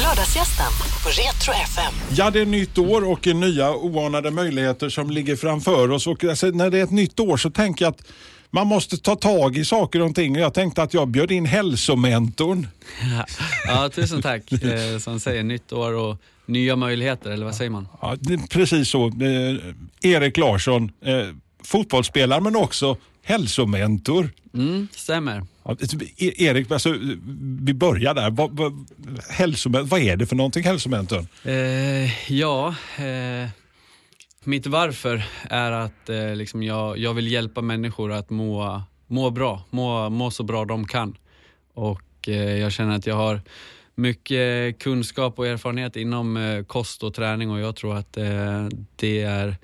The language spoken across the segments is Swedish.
Lördagsgästen på Retro FM. Ja, det är nytt år och nya oanade möjligheter som ligger framför oss. Och alltså, när det är ett nytt år så tänker jag att man måste ta tag i saker och ting. Jag tänkte att jag bjöd in hälsomentorn. Ja, tusen tack. Eh, som säger, nytt år och nya möjligheter, eller vad säger man? Ja, precis så. Eh, Erik Larsson, eh, fotbollsspelare men också hälsomentor. Mm, stämmer. Ja, typ e- Erik, alltså, vi börjar där. Vad, vad, hälsomen, vad är det för någonting, hälsomentorn? Eh, ja, eh, mitt varför är att eh, liksom jag, jag vill hjälpa människor att må, må bra, må, må så bra de kan. Och eh, jag känner att jag har mycket kunskap och erfarenhet inom eh, kost och träning och jag tror att eh, det är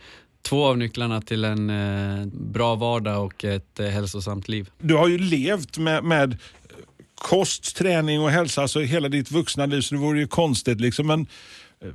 två av nycklarna till en eh, bra vardag och ett eh, hälsosamt liv. Du har ju levt med, med kost, träning och hälsa alltså hela ditt vuxna liv så det vore ju konstigt liksom. Men Eh,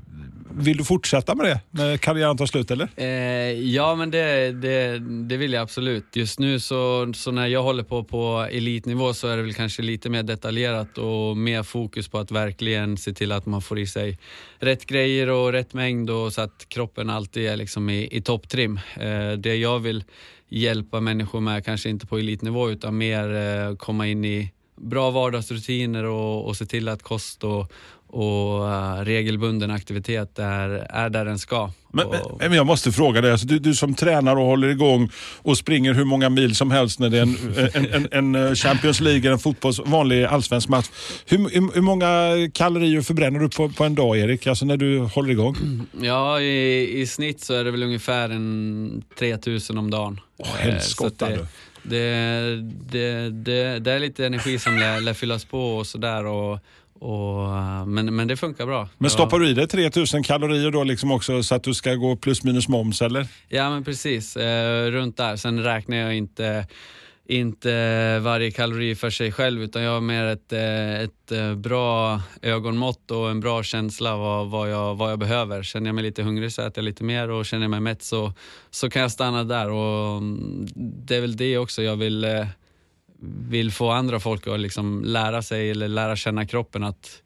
vill du fortsätta med det när karriären tar slut eller? Eh, ja, men det, det, det vill jag absolut. Just nu så, så när jag håller på på elitnivå så är det väl kanske lite mer detaljerat och mer fokus på att verkligen se till att man får i sig rätt grejer och rätt mängd och så att kroppen alltid är liksom i, i topptrim. Eh, det jag vill hjälpa människor med, kanske inte på elitnivå utan mer eh, komma in i bra vardagsrutiner och, och se till att kost och, och eh, regelbunden aktivitet är, är där den ska. Men, och, men jag måste fråga dig, alltså, du, du som tränar och håller igång och springer hur många mil som helst när det är en, en, en, en Champions League, en fotbolls, vanlig allsvensk match. Hur, hur, hur många kalorier förbränner du på, på en dag Erik, alltså när du håller igång? Ja, i, i snitt så är det väl ungefär en 3000 om dagen. Åh, Eh, helskotta, att du. det, det, det, det, det är lite energi som lär, lär fyllas på och sådär. Och, och, eh, men, men det funkar bra. Men stoppar du i dig 3000 kalorier då liksom också så att du ska gå plus minus moms eller? Ja men precis, eh, runt där. Sen räknar jag inte, inte varje kalori för sig själv utan jag har mer ett, eh, ett bra ögonmått och en bra känsla vad, vad, jag, vad jag behöver. Känner jag mig lite hungrig så äter jag lite mer och känner jag mig mätt så, så kan jag stanna där. Och mm, det är väl det också jag vill, vill få andra folk att liksom lära sig eller lära känna kroppen att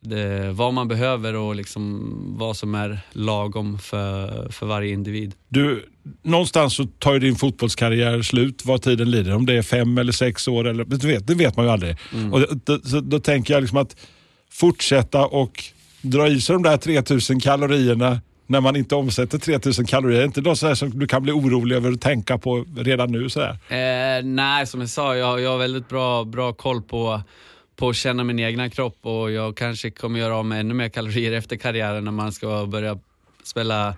det, vad man behöver och liksom vad som är lagom för, för varje individ. Du, någonstans så tar ju din fotbollskarriär slut vad tiden lider. Om det är fem eller sex år, eller, du vet, det vet man ju aldrig. Och då, då, då tänker jag liksom att fortsätta och dra i sig de där 3000 kalorierna när man inte omsätter 3000 kalorier. Är inte något sådär som du kan bli orolig över att tänka på redan nu? Sådär? Eh, nej, som jag sa, jag, jag har väldigt bra, bra koll på, på att känna min egna kropp och jag kanske kommer göra av med ännu mer kalorier efter karriären när man ska börja spela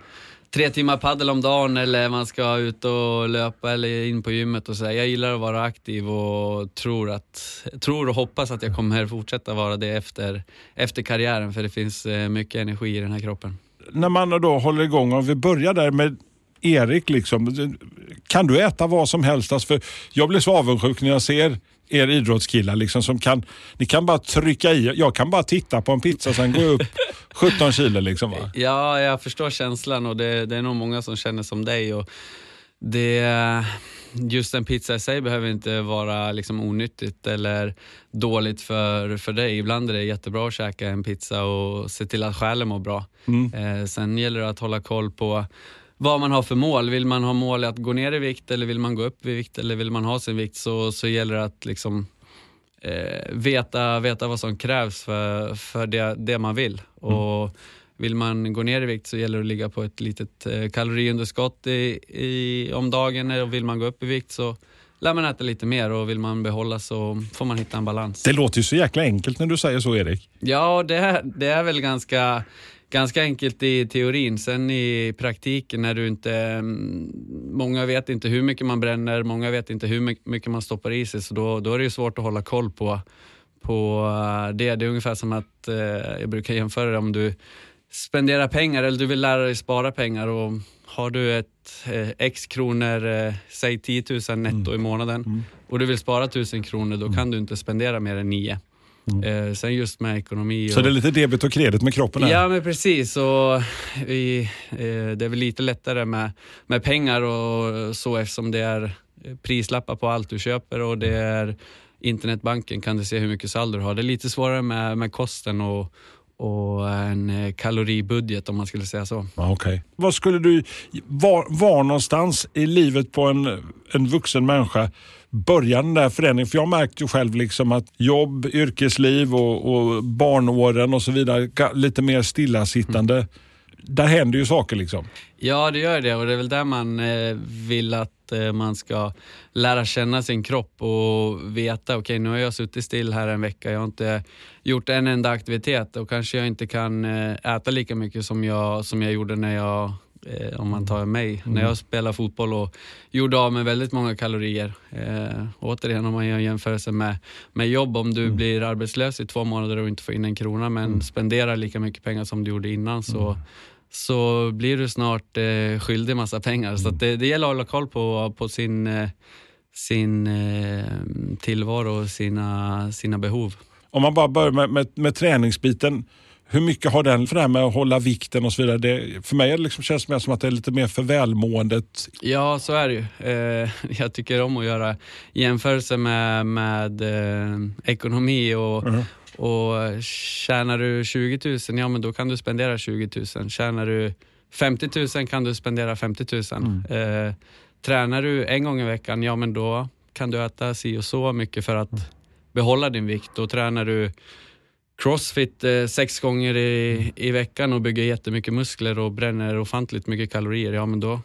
tre timmar paddel om dagen eller man ska ut och löpa eller in på gymmet och sådär. Jag gillar att vara aktiv och tror, att, tror och hoppas att jag kommer fortsätta vara det efter, efter karriären för det finns eh, mycket energi i den här kroppen. När man då håller igång, om vi börjar där med Erik, liksom, kan du äta vad som helst? Alltså för jag blir så avundsjuk när jag ser er idrottskillar liksom, som kan, ni kan bara trycka i, jag kan bara titta på en pizza sen gå upp 17 kilo. Liksom, va? Ja, jag förstår känslan och det, det är nog många som känner som dig. Och det, just en pizza i sig behöver inte vara liksom onyttigt eller dåligt för, för dig. Ibland är det jättebra att käka en pizza och se till att själen mår bra. Eh, sen gäller det att hålla koll på vad man har för mål. Vill man ha mål att gå ner i vikt eller vill man gå upp i vikt eller vill man ha sin vikt så, så gäller det att liksom eh, veta, veta vad som krävs för, för det, det man vill. Och vill man gå ner i vikt så gäller det att ligga på ett litet eh, kaloriunderskott i, i, om dagen. Och vill man gå upp i vikt så lär man äta lite mer och vill man behålla så får man hitta en balans. Det låter ju så jäkla enkelt när du säger så Erik. Ja, det är, det är väl ganska, ganska enkelt i teorin. Sen i praktiken när du inte... mm, Många vet inte hur mycket man bränner, många vet inte hur my- mycket man stoppar i sig, så då, då är det ju svårt att hålla koll på, på eh, det. Det är ungefär som att, eh, jag brukar jämföra det om du spenderar pengar eller du vill lära dig spara pengar och har du ett eh, x kronor, eh, säg 10 000 netto i månaden och du vill spara 1000 kronor, då kan du inte spendera mer än 9. Eh, sen just med ekonomi Så och... det är lite debet och kredit med kroppen här. Ja men precis och vi, eh, det är väl lite lättare med, med pengar och så eftersom det är prislappar på allt du köper och det är internetbanken kan du se hur mycket saldo du har. Det är lite svårare med, med kosten och, och en eh, kaloribudget om man skulle säga så. Okay. Vad skulle du, var, var någonstans i livet på en, en vuxen människa börjar den där förändringen? För jag märkte ju själv liksom att jobb, yrkesliv och, och barnåren och så vidare, lite mer stillasittande. Mm. Där händer ju saker liksom. Ja, det gör det och det är väl där man eh, vill att eh, man ska lära känna sin kropp och veta, okej okay, nu har jag suttit still här en vecka, jag har inte gjort en enda aktivitet och kanske jag inte kan eh, äta lika mycket som jag, som jag gjorde när jag om man tar mig, mm. när jag spelade fotboll och gjorde av med väldigt många kalorier. Eh, återigen om man gör en jämförelse med, med jobb, om du mm. blir arbetslös i två månader och inte får in en krona men mm. spenderar lika mycket pengar som du gjorde innan så, mm så blir du snart eh, skyldig massa pengar. Mm. Så det, det gäller att hålla koll på, på sin, eh, sin eh, tillvaro och sina, sina behov. Om man bara börjar med, med, med träningsbiten. Hur mycket har den för det här med att hålla vikten och så vidare? Det, för mig liksom känns det mer som att det är lite mer för välmåendet. Ja, så är det ju. Eh, jag tycker om att göra jämförelser med, med eh, ekonomi och, mm. Och tjänar du 20 000, ja men då kan du spendera 20 000. Tjänar du 50 000 kan du spendera 50 000. Mm. Eh, tränar du en gång i veckan, ja men då kan du äta si och så mycket för att mm. behålla din vikt. Och tränar du crossfit eh, sex gånger i, i veckan och bygger jättemycket muskler och bränner ofantligt mycket kalorier, ja men då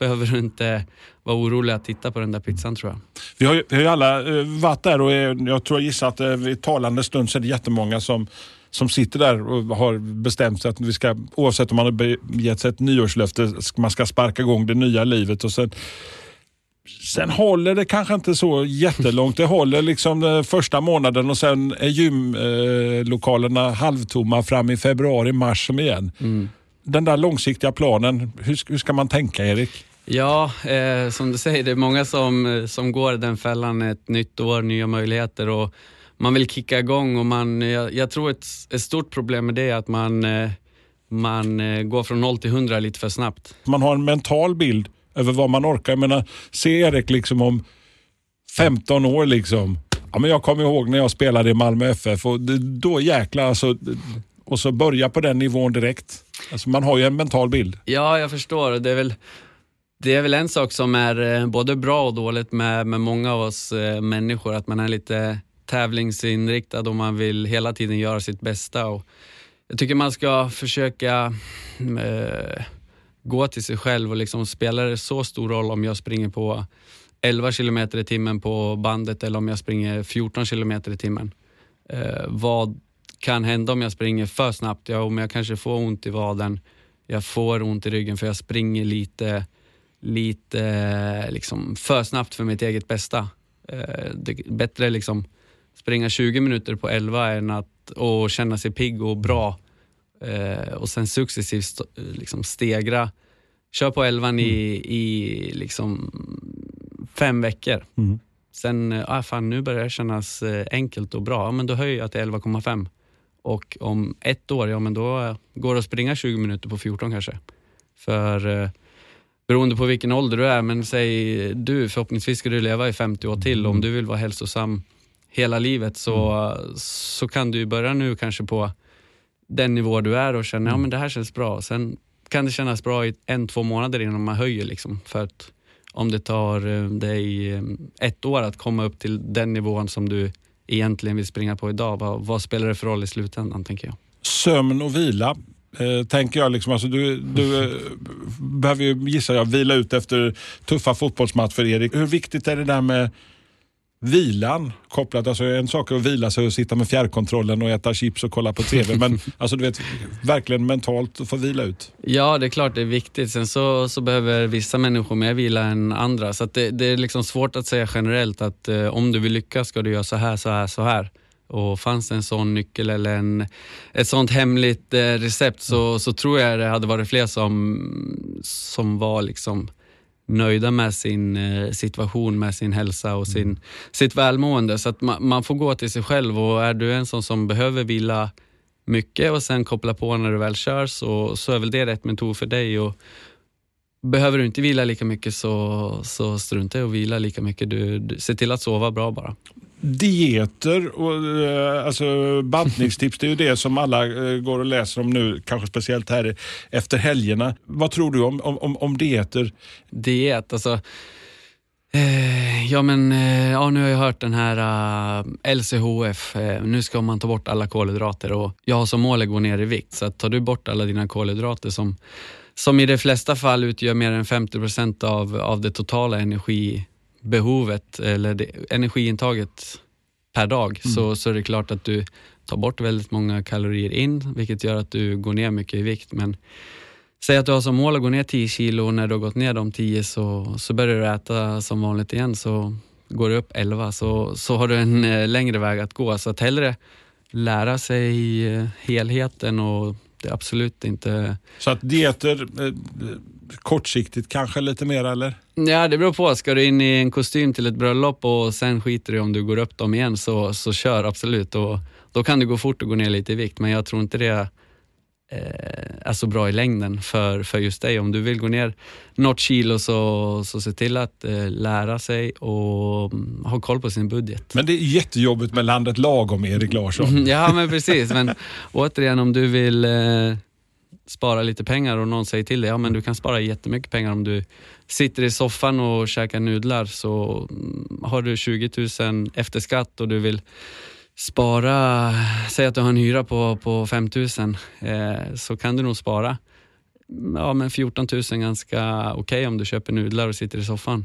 behöver du inte vara orolig att titta på den där pizzan tror jag. Vi har ju, vi har ju alla uh, varit där och är, jag tror jag gissar att uh, vid talande stund så är det jättemånga som som sitter där och har bestämt sig att vi ska, oavsett om man har gett sig ett nyårslöfte, man ska sparka igång det nya livet och sen Sen håller det kanske inte så jättelångt. Det håller liksom första månaden och sen är gymlokalerna eh, halvtomma fram i februari, mars som igen. Mm den där långsiktiga planen, hur, hur ska man tänka Erik? Ja, eh, som du säger, det är många som, som går den fällan, ett nytt år, nya möjligheter och man vill kicka igång och man, jag, jag tror ett, ett stort problem med det är att man, eh, man eh, går från 0 till 100 lite för snabbt. Man har en mental bild över vad man orkar. Jag menar, se Erik liksom om 15 år liksom. Ja, men jag kommer ihåg när jag spelade i Malmö FF och då jäklar alltså, och så börja på den nivån direkt. Alltså man har ju en mental bild. Ja, jag förstår. Det är väl, det är väl en sak som är eh, både bra och dåligt med, med många av oss eh, människor, att man är lite tävlingsinriktad och man vill hela tiden göra sitt bästa. Och jag tycker man ska försöka äh, gå till sig själv och liksom spelar det så stor roll om jag springer på 11 kilometer i timmen på bandet eller om jag springer 14 kilometer i timmen. Eh, vad kan hända om jag springer för snabbt. Ja, om jag kanske får ont i vaden, jag får ont i ryggen för jag springer lite, lite liksom för snabbt för mitt eget bästa. Eh, det är bättre liksom springa 20 minuter på 11 än att och känna sig pigg och bra eh, och sen successivt liksom stegra. Kör på 11 mm. i, i liksom fem veckor. Mm. Sen, ah, fan, nu börjar det kännas enkelt och bra. Ja, men då höjer jag till 11,5. Och om ett år, ja men då går det att springa 20 minuter på 14 kanske. För eh, beroende på vilken ålder du är, men säg du, förhoppningsvis ska du leva i 50 år till. Om du vill vara hälsosam hela livet så, mm. så kan du börja nu kanske på den nivå du är och känna, ja men det här känns bra. Sen kan det kännas bra i en, två månader innan man höjer liksom. För att om det tar eh, dig eh, ett år att komma upp till den nivån som du egentligen vill springa på idag. Vad, vad spelar det för roll i slutändan, tänker jag? Sömn och vila, eh, tänker jag. Liksom, alltså du du eh, behöver ju, gissar jag, vila ut efter tuffa fotbollsmatcher, Erik. Hur viktigt är det där med vilan kopplat, alltså en sak är att vila sig och sitta med fjärrkontrollen och äta chips och kolla på TV, men alltså du vet, verkligen mentalt få vila ut. Ja, det är klart det är viktigt. Sen så, så behöver vissa människor mer vila än andra, så det, det, är liksom svårt att säga generellt att eh, om du vill lyckas ska du göra så här, så här, så här. Och fanns det en sån nyckel eller en, ett sånt hemligt eh, recept så, så tror jag det hade varit fler som, som var liksom nöjda med sin eh, situation, med sin hälsa och sin, mm. sitt välmående. Så att man, man, får gå till sig själv och är du en sån som behöver vila mycket och sen koppla på när du väl kör så, så är väl det rätt metod för dig. Och behöver du inte vila lika mycket så, så strunta i att vila lika mycket. Du, du, se till att sova bra bara. Dieter och eh, alltså bantningstips, det är ju det som alla eh, går och läser om nu, kanske speciellt här efter helgerna. Vad tror du om, om, om dieter? Diet, alltså Eh, ja men eh, ja, nu har jag hört den här eh, uh, LCHF, nu ska man ta bort alla kolhydrater och jag har som mål att gå ner i vikt. Så att tar du bort alla dina kolhydrater som, som i de flesta fall utgör mer än 50 av, av det totala energi energibehovet eller det, energiintaget per dag mm. så, så är det klart att du tar bort väldigt många kalorier in vilket gör att du går ner mycket i vikt. Men Säg att du har som mål att gå ner 10 kilo och när du har gått ner de 10 så, så börjar du äta som vanligt igen så går du upp 11 så, så har du en eh, längre väg att gå. Så att hellre lära sig eh, helheten och det är absolut inte... Så att dieter eh, kortsiktigt kanske lite mer eller? Ja, det beror på. Ska du in i en kostym till ett bröllop och sen skiter du om du går upp dem igen så, så kör absolut. Och, då kan det gå fort att gå ner lite i vikt men jag tror inte det Eh, är så bra i längden för, för just dig. Om du vill gå ner något kilo så, så se till att eh, lära sig och mm, ha koll på sin budget. Men det är jättejobbigt med landet lagom, Erik Larsson. ja, men precis. Men återigen, om du vill eh, spara lite pengar och någon säger till dig, ja men du kan spara jättemycket pengar om du sitter i soffan och käkar nudlar så mm, har du 20 000 efter skatt och du vill spara, säg att du har en hyra på, på 5 000 eh, så kan du nog spara ja, men 14 000 ganska okej okay om du köper nudlar och sitter i soffan.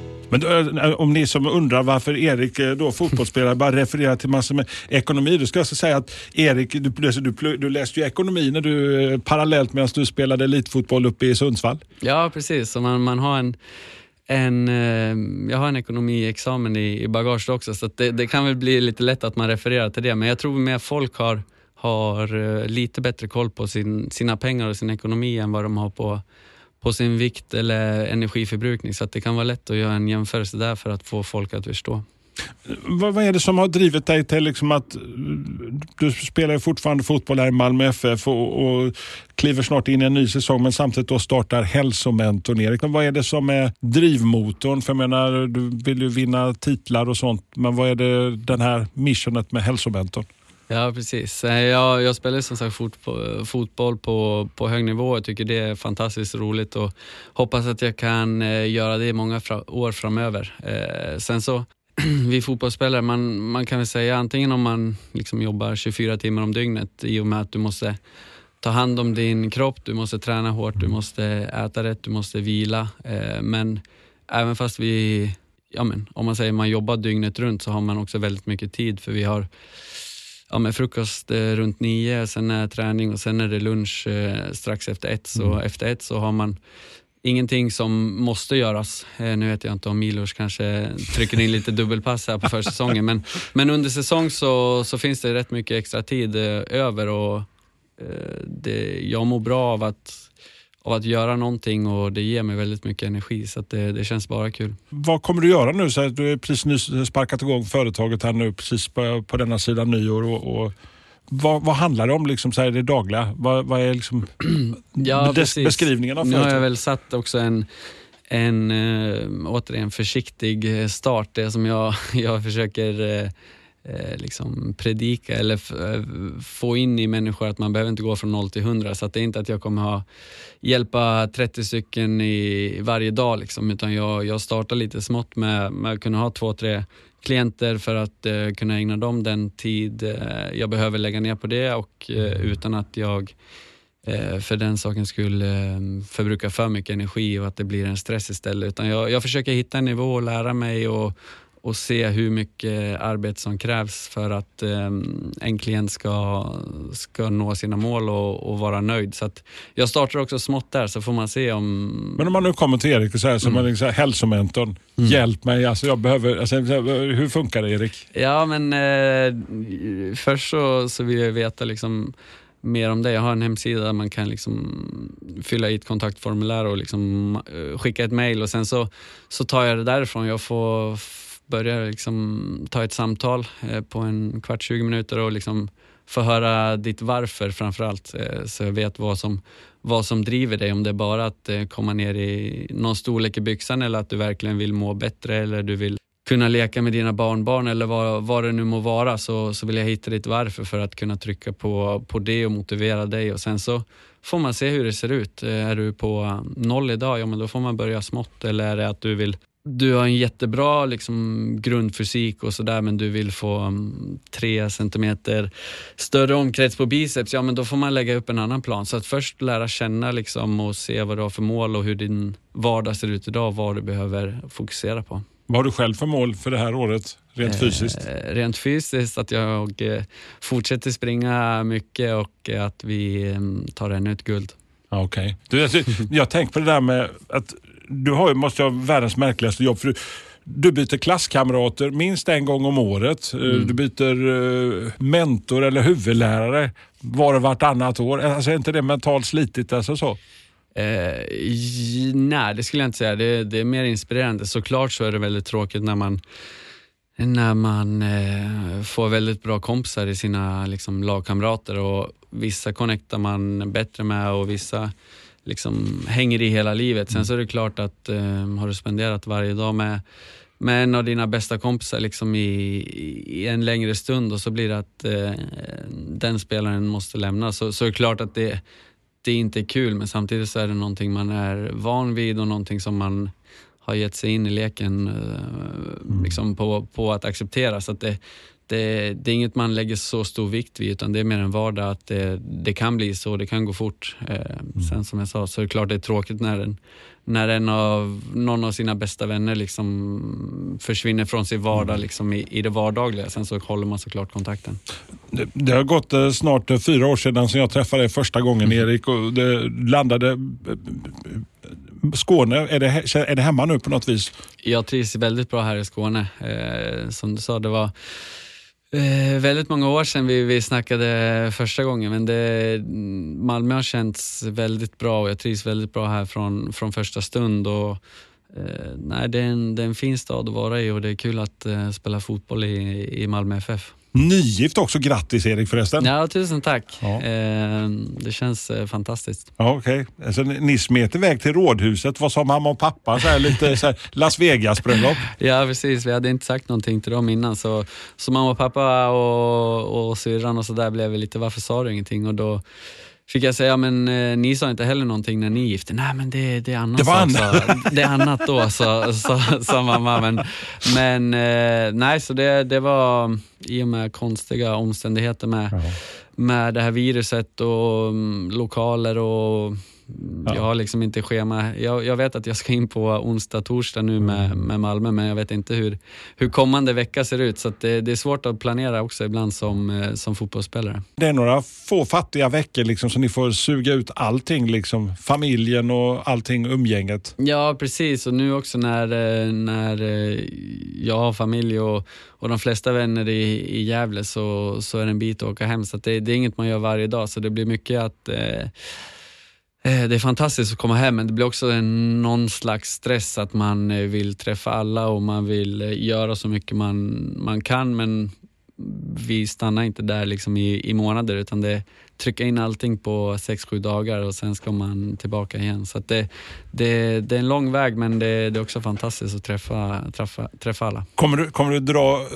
Men då, om ni som undrar varför Erik, eh, då fotbollsspelare, bara refererar till massor med ekonomi. Då ska jag säga att Erik, du, du, du läste ju ekonomi när du, parallellt medan du spelade elitfotboll uppe i Sundsvall. Ja, precis. Så man, man har en en, jag har en ekonomiexamen i, i bagaget också så det, det, kan väl bli lite lätt att man refererar till det men jag tror mer folk har, har lite bättre koll på sin, sina pengar och sin ekonomi än vad de har på på sin vikt eller energiförbrukning så att det kan vara lätt att göra en jämförelse där för att få folk att förstå. Vad, vad är det som har drivit dig till liksom att eh, du spelar fortfarande fotboll här i Malmö FF och, och kliver snart in i en ny säsong men samtidigt då startar Hälsomentorn. Erik, liksom, vad är det som är drivmotorn? För jag menar, du vill ju vinna titlar och sånt men vad är det den här missionet med Hälsomentorn? Ja, precis. Jag, jag spelar som sagt fotboll, fotboll på, på hög nivå. Jag tycker det är fantastiskt roligt och hoppas att jag kan eh, göra det i många fra, år framöver. Eh, sen så, vi fotbollsspelare, man, man kan väl säga antingen om man liksom jobbar 24 timmar om dygnet i och med att du måste ta hand om din kropp, du måste träna hårt, du måste äta rätt, du måste vila. Eh, men även fast vi, ja men, om man säger man jobbar dygnet runt så har man också väldigt mycket tid för vi har ja, men frukost eh, runt nio, sen är träning och sen är det lunch eh, strax efter ett. Så mm. efter ett så har man ingenting som måste göras. Eh, nu vet jag inte om Milos kanske trycker in lite dubbelpass här på försäsongen men, men under säsong så, så finns det rätt mycket extra tid över och det, jag mår bra av att av att göra någonting och det ger mig väldigt mycket energi så det, det, känns bara kul. Vad kommer du göra nu? Så du har precis nyss sparkat igång företaget här nu precis på, på denna sida nyår. Och, och vad, vad, handlar det om liksom, så här, det dagliga? Vad, vad är liksom ja, des, beskrivningen av företaget? Nu har jag väl satt också en en äh, återigen försiktig start, det som jag, jag försöker äh, eh, liksom predika eller eh, få in i människor att man behöver inte gå från 0 till 100. Så att det är inte att jag kommer ha hjälpa 30 stycken i varje dag liksom, utan jag, jag startar lite smått med, med att kunna ha två, tre klienter för att eh, kunna ägna dem den tid eh, jag behöver lägga ner på det och eh, utan att jag eh, för den sakens skull förbrukar för mycket energi och att det blir en stress istället. Utan jag, jag försöker hitta en nivå och lära mig och och se hur mycket arbete som krävs för att eh, en klient ska, ska nå sina mål och, och, vara nöjd. Så jag startar också smått där så får man se om... Men om man nu kommer till Erik och säger mm. liksom, hälsomentorn, mm. hjälp mig, alltså jag behöver, alltså, hur funkar det Erik? Ja men eh, först så, så vill jag veta liksom mer om det. Jag har en hemsida där man kan liksom fylla i ett kontaktformulär och liksom eh, skicka ett mail och sen så, så tar jag det därifrån. Jag får börja liksom ta ett samtal eh, på en kvart, 20 minuter och liksom få höra ditt varför framförallt. allt så jag vet vad som, vad som driver dig. Om det är bara att eh, komma ner i någon storlek i byxan eller att du verkligen vill må bättre eller du vill kunna leka med dina barnbarn eller vad, vad det nu må vara så, så vill jag hitta ditt varför för att kunna trycka på, på det och motivera dig och sen så får man se hur det ser ut. Är du på noll idag, ja men då får man börja smått eller är det att du vill du har en jättebra liksom, grundfysik och sådär men du vill få um, tre centimeter större omkrets på biceps, ja men då får man lägga upp en annan plan. Så att först lära känna liksom, och se vad du har för mål och hur din vardag ser ut idag och vad du behöver fokusera på. Vad har du själv för mål för det här året, rent fysiskt? Eh, rent fysiskt att jag eh, fortsätter springa mycket och att vi eh, tar ännu ett guld. Okej. Okay. Alltså, jag tänker på det där med att du har, måste ha världens märkligaste jobb. För du, byter klasskamrater minst en gång om året. Eh, mm. Du byter uh, mentor eller huvudlärare var och vartannat år. Alltså, är inte det mentalt slitigt? Alltså så? Eh, nej, det skulle jag inte säga. Det, det, är mer inspirerande. Såklart så är det väldigt tråkigt när man när man eh, får väldigt bra kompisar i sina liksom, lagkamrater och vissa connectar man bättre med och vissa liksom, hänger i hela livet. Sen mm. så är det klart att eh, har du spenderat varje dag med, med en av dina bästa kompisar liksom i, i en längre stund och så blir det att eh, den spelaren måste lämna så, så är det klart att det det inte är kul men samtidigt så är det någonting man är van vid och någonting som man har gett sig in i leken eh, mm. liksom på, på att acceptera. Så att det, det, det, är inget man lägger så stor vikt vid utan det är mer en vardag att det, det kan bli så, det kan gå fort. Eh, mm. Sen som jag sa så är det klart det är tråkigt när en, när en av, någon av sina bästa vänner liksom försvinner från sin vardag mm. liksom i, i det vardagliga. Sen så håller man såklart kontakten. Det, det har gått eh, snart fyra år sedan som jag träffade dig första gången mm. Erik och det landade Skåne, är det, är det hemma nu på något vis? Jag trivs väldigt bra här i Skåne. Eh, som du sa, det var Eh, väldigt många år sedan vi, vi snackade första gången men det, Malmö har känts väldigt bra och jag trivs väldigt bra här från, från första stund. Och, eh, nej, det, är en, det är en fin stad att vara i och det är kul att eh, spela fotboll i, i Malmö FF. Nygift också. Grattis Erik förresten. Ja, tusen tack. Ja. Eh, det känns eh, fantastiskt. Ja, Okej. Okay. Alltså, ni smet iväg till rådhuset. Vad sa mamma och pappa? Så här, lite så här, Las Vegas-bröllop? ja, precis. Vi hade inte sagt någonting till dem innan. Så, så mamma och pappa och, och syrran och så där blev lite, varför sa du ingenting? Och då fick jag säga, men eh, ni sa inte heller någonting när ni gifte Nej men det, det är annat. Det var annat. det är annat då, sa, sa, sa mamma. Men, men eh, nej, så det, det var i och med konstiga omständigheter med, med det här viruset och um, lokaler och Ja. Jag har liksom inte schema. Jag, jag, vet att jag ska in på onsdag, torsdag nu med, mm. med Malmö, men jag vet inte hur, hur kommande vecka ser ut. Så det, det, är svårt att planera också ibland som, eh, som fotbollsspelare. Det är några få fattiga veckor liksom, så ni får suga ut allting, liksom, familjen och allting, umgänget. Ja, precis. Och nu också när, eh, när eh, jag har familj och, och de flesta vänner i, i Gävle så, så är det en bit att åka hem. Så det, det, är inget man gör varje dag, så det blir mycket att eh, Eh, det är fantastiskt att komma hem men det blir också en, någon slags stress att man eh, vill träffa alla och man vill eh, göra så mycket man, man kan men vi stannar inte där liksom i, i månader utan det trycka in allting på 6-7 dagar och sen ska man tillbaka igen. Så det, det, det är en lång väg men det, det, är också fantastiskt att träffa, träffa, träffa alla. Kommer du, kommer du dra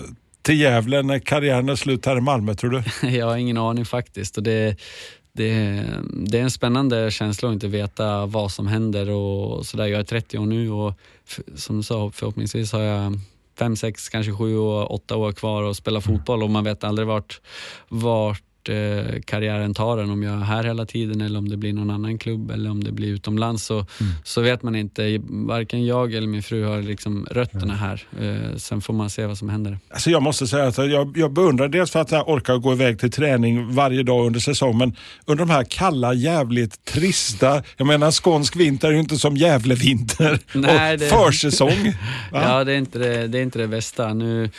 till Gävle när karriären är slut här i Malmö tror du? Jag har ingen aning faktiskt. Och det, det, det är en spännande känsla att inte veta vad som händer och sådär. Jag är 30 år nu och som du sa, förhoppningsvis har jag fem, sex, kanske sju, och åtta år kvar att spela fotboll och man vet aldrig vart, vart eh, karriären tar en, om jag är här hela tiden eller om det blir någon annan klubb eller om det blir utomlands så, mm. så vet man inte. Varken jag eller min fru har liksom rötterna här. Eh, sen får man se vad som händer. Alltså jag måste säga att jag, jag beundrar dels för att jag orkar gå iväg till träning varje dag under säsong, men under de här kalla, jävligt trista, jag menar skånsk vinter är ju inte som Gävle-vinter och det... försäsong. ja, det är, inte det, det är inte det bästa. Nu,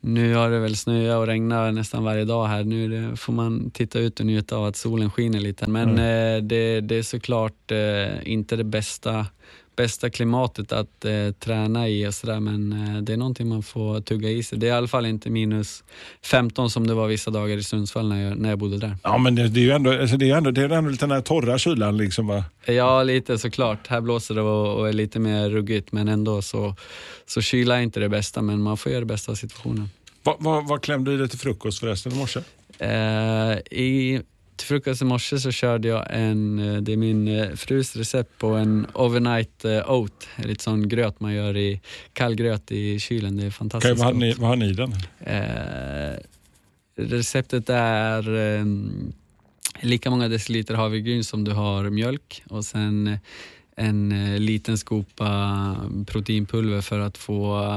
nu har det väl snöat och regnat nästan varje dag här. Nu får man titta ut och njuta av att solen skiner lite. Men mm. eh, det, det, är såklart eh, inte det bästa bästa klimatet att eh, träna i och sådär men eh, det är någonting man får tugga i sig. Det är i alla fall inte minus 15 som det var vissa dagar i Sundsvall när jag, när jag bodde där. Ja men det, det är ju ändå, alltså det är ändå, det är ändå lite den här torra kylan liksom va? Ja lite såklart. Här blåser det och, och är lite mer ruggigt men ändå så, så kyla är inte det bästa men man får göra det bästa av situationen. Vad, vad, vad klämde du i dig till frukost förresten i morse? Eh, i, till frukost i morse så körde jag en, eh, det är min eh, frus recept på en overnight eh, oat, lite sån gröt man gör i kall gröt i kylen. Det är fantastiskt okay, vad, har ni, vad har ni i den? Eh, receptet är eh, lika många deciliter havregryn som du har mjölk och sen en liten skopa proteinpulver för att få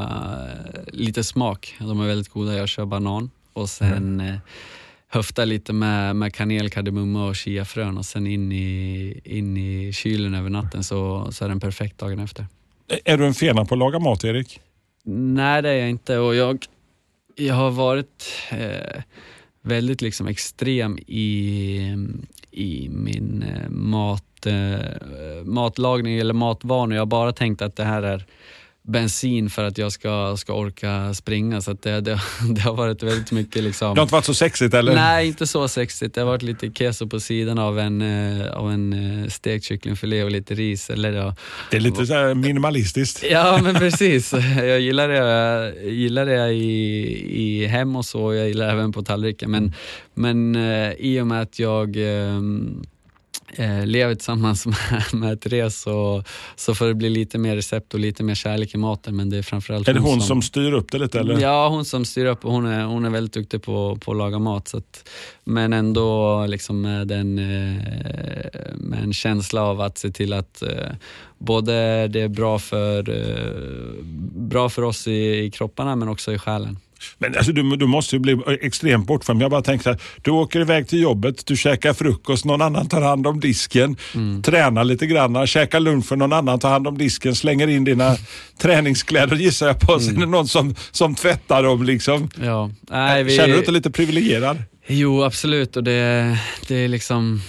lite smak. De är väldigt goda. Jag kör banan och sen mm höfta lite med, med kanel, kardemumma och chiafrön och sen in i, in i kylen över natten så, så är den perfekt dagen efter. Är du en fena på att laga mat, Erik? Nej, det är jag inte. Och jag, jag har varit eh, väldigt liksom extrem i, i min eh, mat, eh, matlagning eller matvanor. Jag har bara tänkt att det här är bensin för att jag ska, ska orka springa. Så det, det, det, har varit väldigt mycket liksom... Det har inte varit så sexigt eller? Nej, inte så sexigt. Det har varit lite keso på sidan av en, eh, av en eh, stekt kycklingfilé och lite ris. Eller, ja. Det är lite så minimalistiskt. Ja, men precis. Jag gillar det, jag gillar det i, i hem och så. Jag gillar även på tallriken. Men, men eh, i och med att jag eh, lever tillsammans med, med Therese så, så får det bli lite mer recept och lite mer kärlek i maten. Men det är framförallt Är det hon, hon som, som, styr upp det lite? Eller? Ja, hon som styr upp och hon är, hon är väldigt duktig på, på att laga mat. Så att, men ändå liksom med, en, eh, med en känsla av att se till att eh, både det är bra för, bra för oss i, i kropparna men också i själen. Men alltså, du, du måste ju bli extremt bortskämd. Jag bara tänkte att du åker iväg till jobbet, du käkar frukost, någon annan tar hand om disken, mm. tränar lite grann, käkar lunch för någon annan tar hand om disken, slänger in dina träningskläder gissar jag på. Mm. Sen är det någon som, som tvättar dem. Liksom. Ja. Nej, vi... Känner du inte lite privilegierad? Jo, absolut. Och det, det är liksom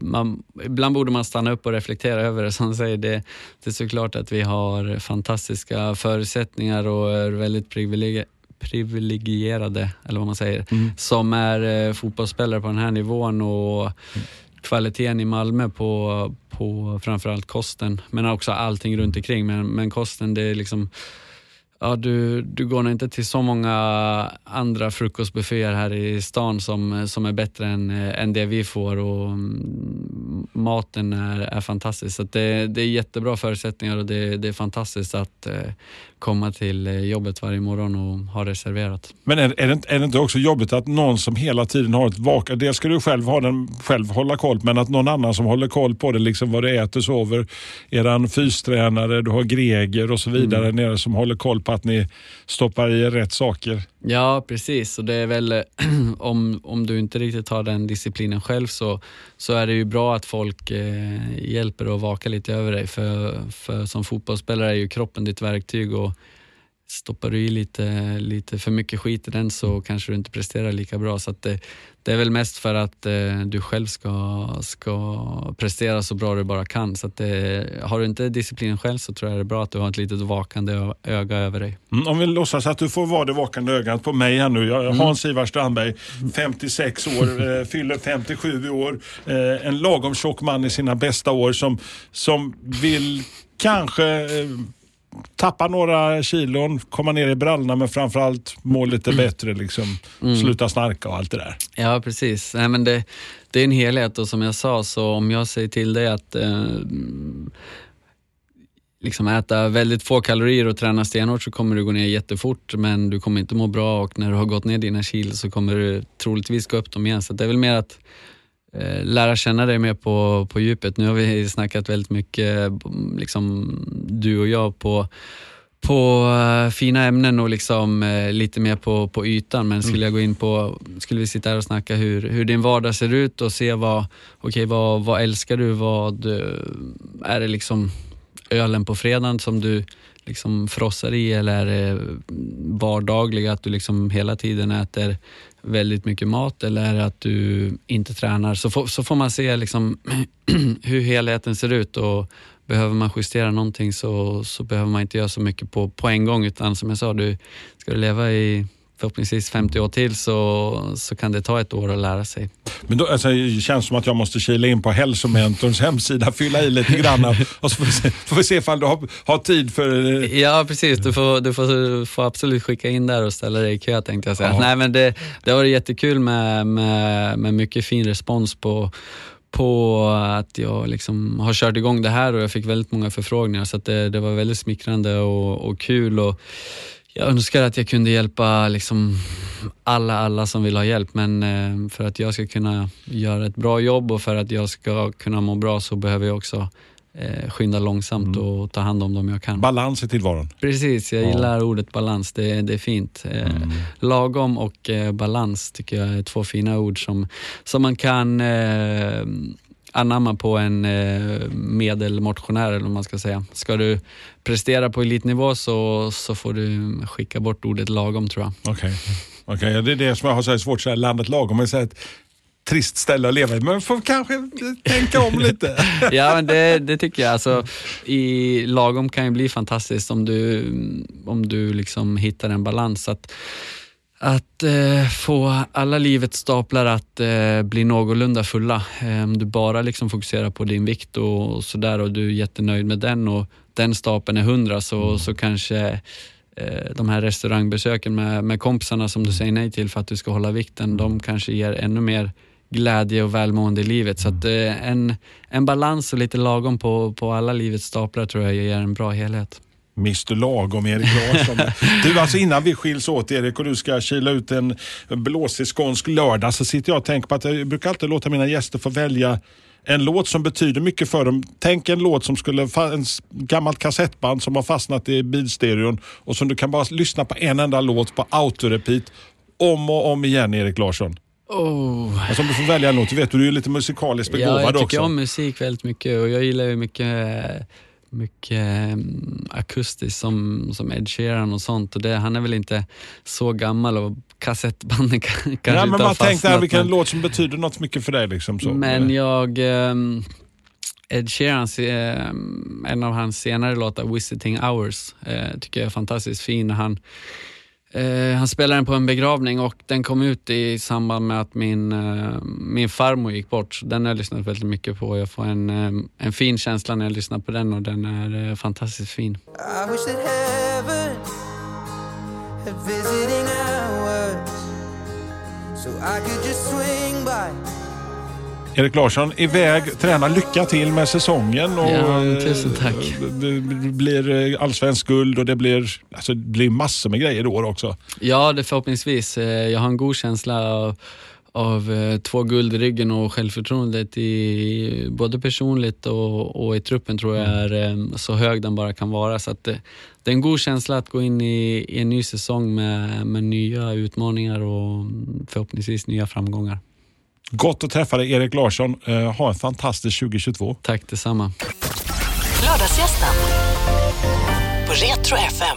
man, ibland borde man stanna upp och reflektera över det. Som säger, det, det är såklart att vi har fantastiska förutsättningar och är väldigt privilegierade, eller vad man säger, mm. som är eh, fotbollsspelare på den här nivån och mm. kvaliteten i Malmö på, på framförallt kosten, men också allting runt omkring. Men, men kosten, det är liksom Ja, du, du går nog inte till så många andra frukostbufféer här i stan som, som är bättre än, än det vi får och mm, maten är, är fantastisk. Så det, det är jättebra förutsättningar och det, det är fantastiskt att eh, komma till eh, jobbet varje morgon och ha reserverat. Men är, är, det, är det inte också jobbigt att någon som hela tiden har ett vak... Dels ska du själv, ha den, själv hålla koll, men att någon annan som håller koll på det, liksom vad du äter, sover. Eran fystränare, du har Greger och så vidare mm. nere som håller koll på att ni stoppar i rätt saker. Ja, precis. Och det är väl om, om du inte riktigt har den disciplinen själv så, så är det ju bra att folk eh, hjälper och vaka lite över dig. För, för som fotbollsspelare är ju kroppen ditt verktyg och stoppar du i lite, lite för mycket skit i den så kanske du inte presterar lika bra. Så det, det, är väl mest för att eh, du själv ska, ska prestera så bra du bara kan. Så det, har du inte disciplinen själv så tror jag det är bra att du har ett litet vakande öga över dig. Mm, om vi låtsas att du får vara det vakande ögat på mig här nu. Jag, mm. Hans-Ivar Strandberg, 56 år, eh, fyller 57 i år. Eh, en lagom tjock man i sina bästa år som, som vill kanske eh, tappa några kilon, komma ner i brallorna men framförallt må lite mm. bättre. Liksom. Mm. Sluta snarka och allt det där. Ja, precis. Nej, men det, det är en helhet och som jag sa, så om jag säger till dig att eh, liksom äta väldigt få kalorier och träna stenhårt så kommer du gå ner jättefort men du kommer inte må bra och när du har gått ner dina kilo så kommer du troligtvis gå upp dem igen. Så det är väl mer att lära känna dig mer på, på djupet. Nu har vi snackat väldigt mycket, liksom du och jag, på på uh, fina ämnen och liksom uh, lite mer på, på ytan. Men skulle jag gå in på, skulle vi sitta här och snacka hur, hur din vardag ser ut och se vad, okay, vad, vad älskar du? Vad är det liksom ölen på fredagen som du liksom frossar i eller är det vardagliga att du liksom hela tiden äter väldigt mycket mat eller är det att du inte tränar? Så, får, så får man se liksom hur helheten ser ut och behöver man justera någonting så, så behöver man inte göra så mycket på, på en gång utan som jag sa, du ska du leva i förhoppningsvis 50 år till så, så kan det ta ett år att lära sig. Men då, alltså, det känns som att jag måste kila in på hälsomentorns hemsida, fylla i lite grann och så får vi se, får vi se ifall du har, har tid för... Ja precis, du får, du får, får absolut skicka in där och ställa dig i kö tänkte jag säga. Nej, men det, det har varit jättekul med, med, med mycket fin respons på på att jag liksom har kört igång det här och jag fick väldigt många förfrågningar så det, det, var väldigt smickrande och, och kul. Och jag önskar att jag kunde hjälpa liksom alla, alla som vill ha hjälp men eh, för att jag ska kunna göra ett bra jobb och för att jag ska kunna må bra så behöver jag också eh, skynda långsamt mm. och ta hand om dem jag kan. Balans i tillvaron. Precis, jag gillar ordet balans. Det, det är fint. Eh, mm. Lagom och balans tycker jag är två fina ord som, som man kan eh, anamma på en eh, medelmotionär eller vad man ska säga. Ska du prestera på elitnivå så, så får du skicka bort ordet lagom tror jag. Okej, okay. okay. det är det som jag har så svårt att säga, landet lagom. Jag säger trist ställe att leva i, men får kanske tänka om lite. ja, men det, det, tycker jag. Alltså, i lagom kan ju bli fantastiskt om du, om du liksom hittar en balans. Att, att eh, få alla livets staplar att eh, bli någorlunda fulla. Eh, om du bara liksom fokuserar på din vikt och, och sådär och du är jättenöjd med den och den stapeln är hundra så, mm. så kanske eh, de här restaurangbesöken med, med kompisarna som du säger nej till för att du ska hålla vikten, de kanske ger ännu mer glädje och välmående i livet. Så att, eh, en, en balans och lite lagom på, på alla livets staplar tror jag ger en bra helhet. Mr Lagom, Erik Larsson. du, alltså innan vi skiljs åt Erik och du ska kila ut en blåsig skånsk lördag så sitter jag och tänker på att jag brukar alltid låta mina gäster få välja en låt som betyder mycket för dem. Tänk en låt som skulle, en gammalt kassettband som har fastnat i bilstereon och som du kan bara lyssna på en enda låt på autorepeat om och om igen Erik Larsson. Oh. Alltså om du får välja en låt, du vet du är ju lite musikaliskt begåvad också. Ja, jag tycker också. om musik väldigt mycket och jag gillar ju mycket mycket um, akustiskt som, som Ed Sheeran och sånt. Och det, han är väl inte så gammal och kassettbanden kanske ja, men inte har fastnat. Tänk där vilken men... låt som betyder något mycket för dig. Liksom, så. Men jag... Um, Ed Sheeran, um, en av hans senare låtar, Visiting Hours, uh, tycker jag är fantastiskt fin. Han, Eh, han spelade den på en begravning och den kom ut i samband med att min, eh, min farmor gick bort. Den har jag lyssnat väldigt mycket på. Jag får en, eh, en fin känsla när jag lyssnar på den och den är eh, fantastiskt fin. I wish that heaven had visiting hours so I could just swing by Erik Larsson, iväg, träna. Lycka till med säsongen. Och, ja, tusen tack. Det blir eh, allsvensk guld och det blir, alltså, det blir massor med grejer i år också. Ja, det förhoppningsvis. Eh, jag har en god känsla av, av eh, två guld i ryggen och självförtroendet i både personligt och, och i truppen tror jag mm. är så hög den bara kan vara. Så det, det är en god känsla att gå in i, i en ny säsong med, med nya utmaningar och förhoppningsvis nya framgångar. Gott att träffa dig Erik Larsson. Eh, ha en fantastisk 2022. Tack detsamma. Lördagsgästen på Retro FM.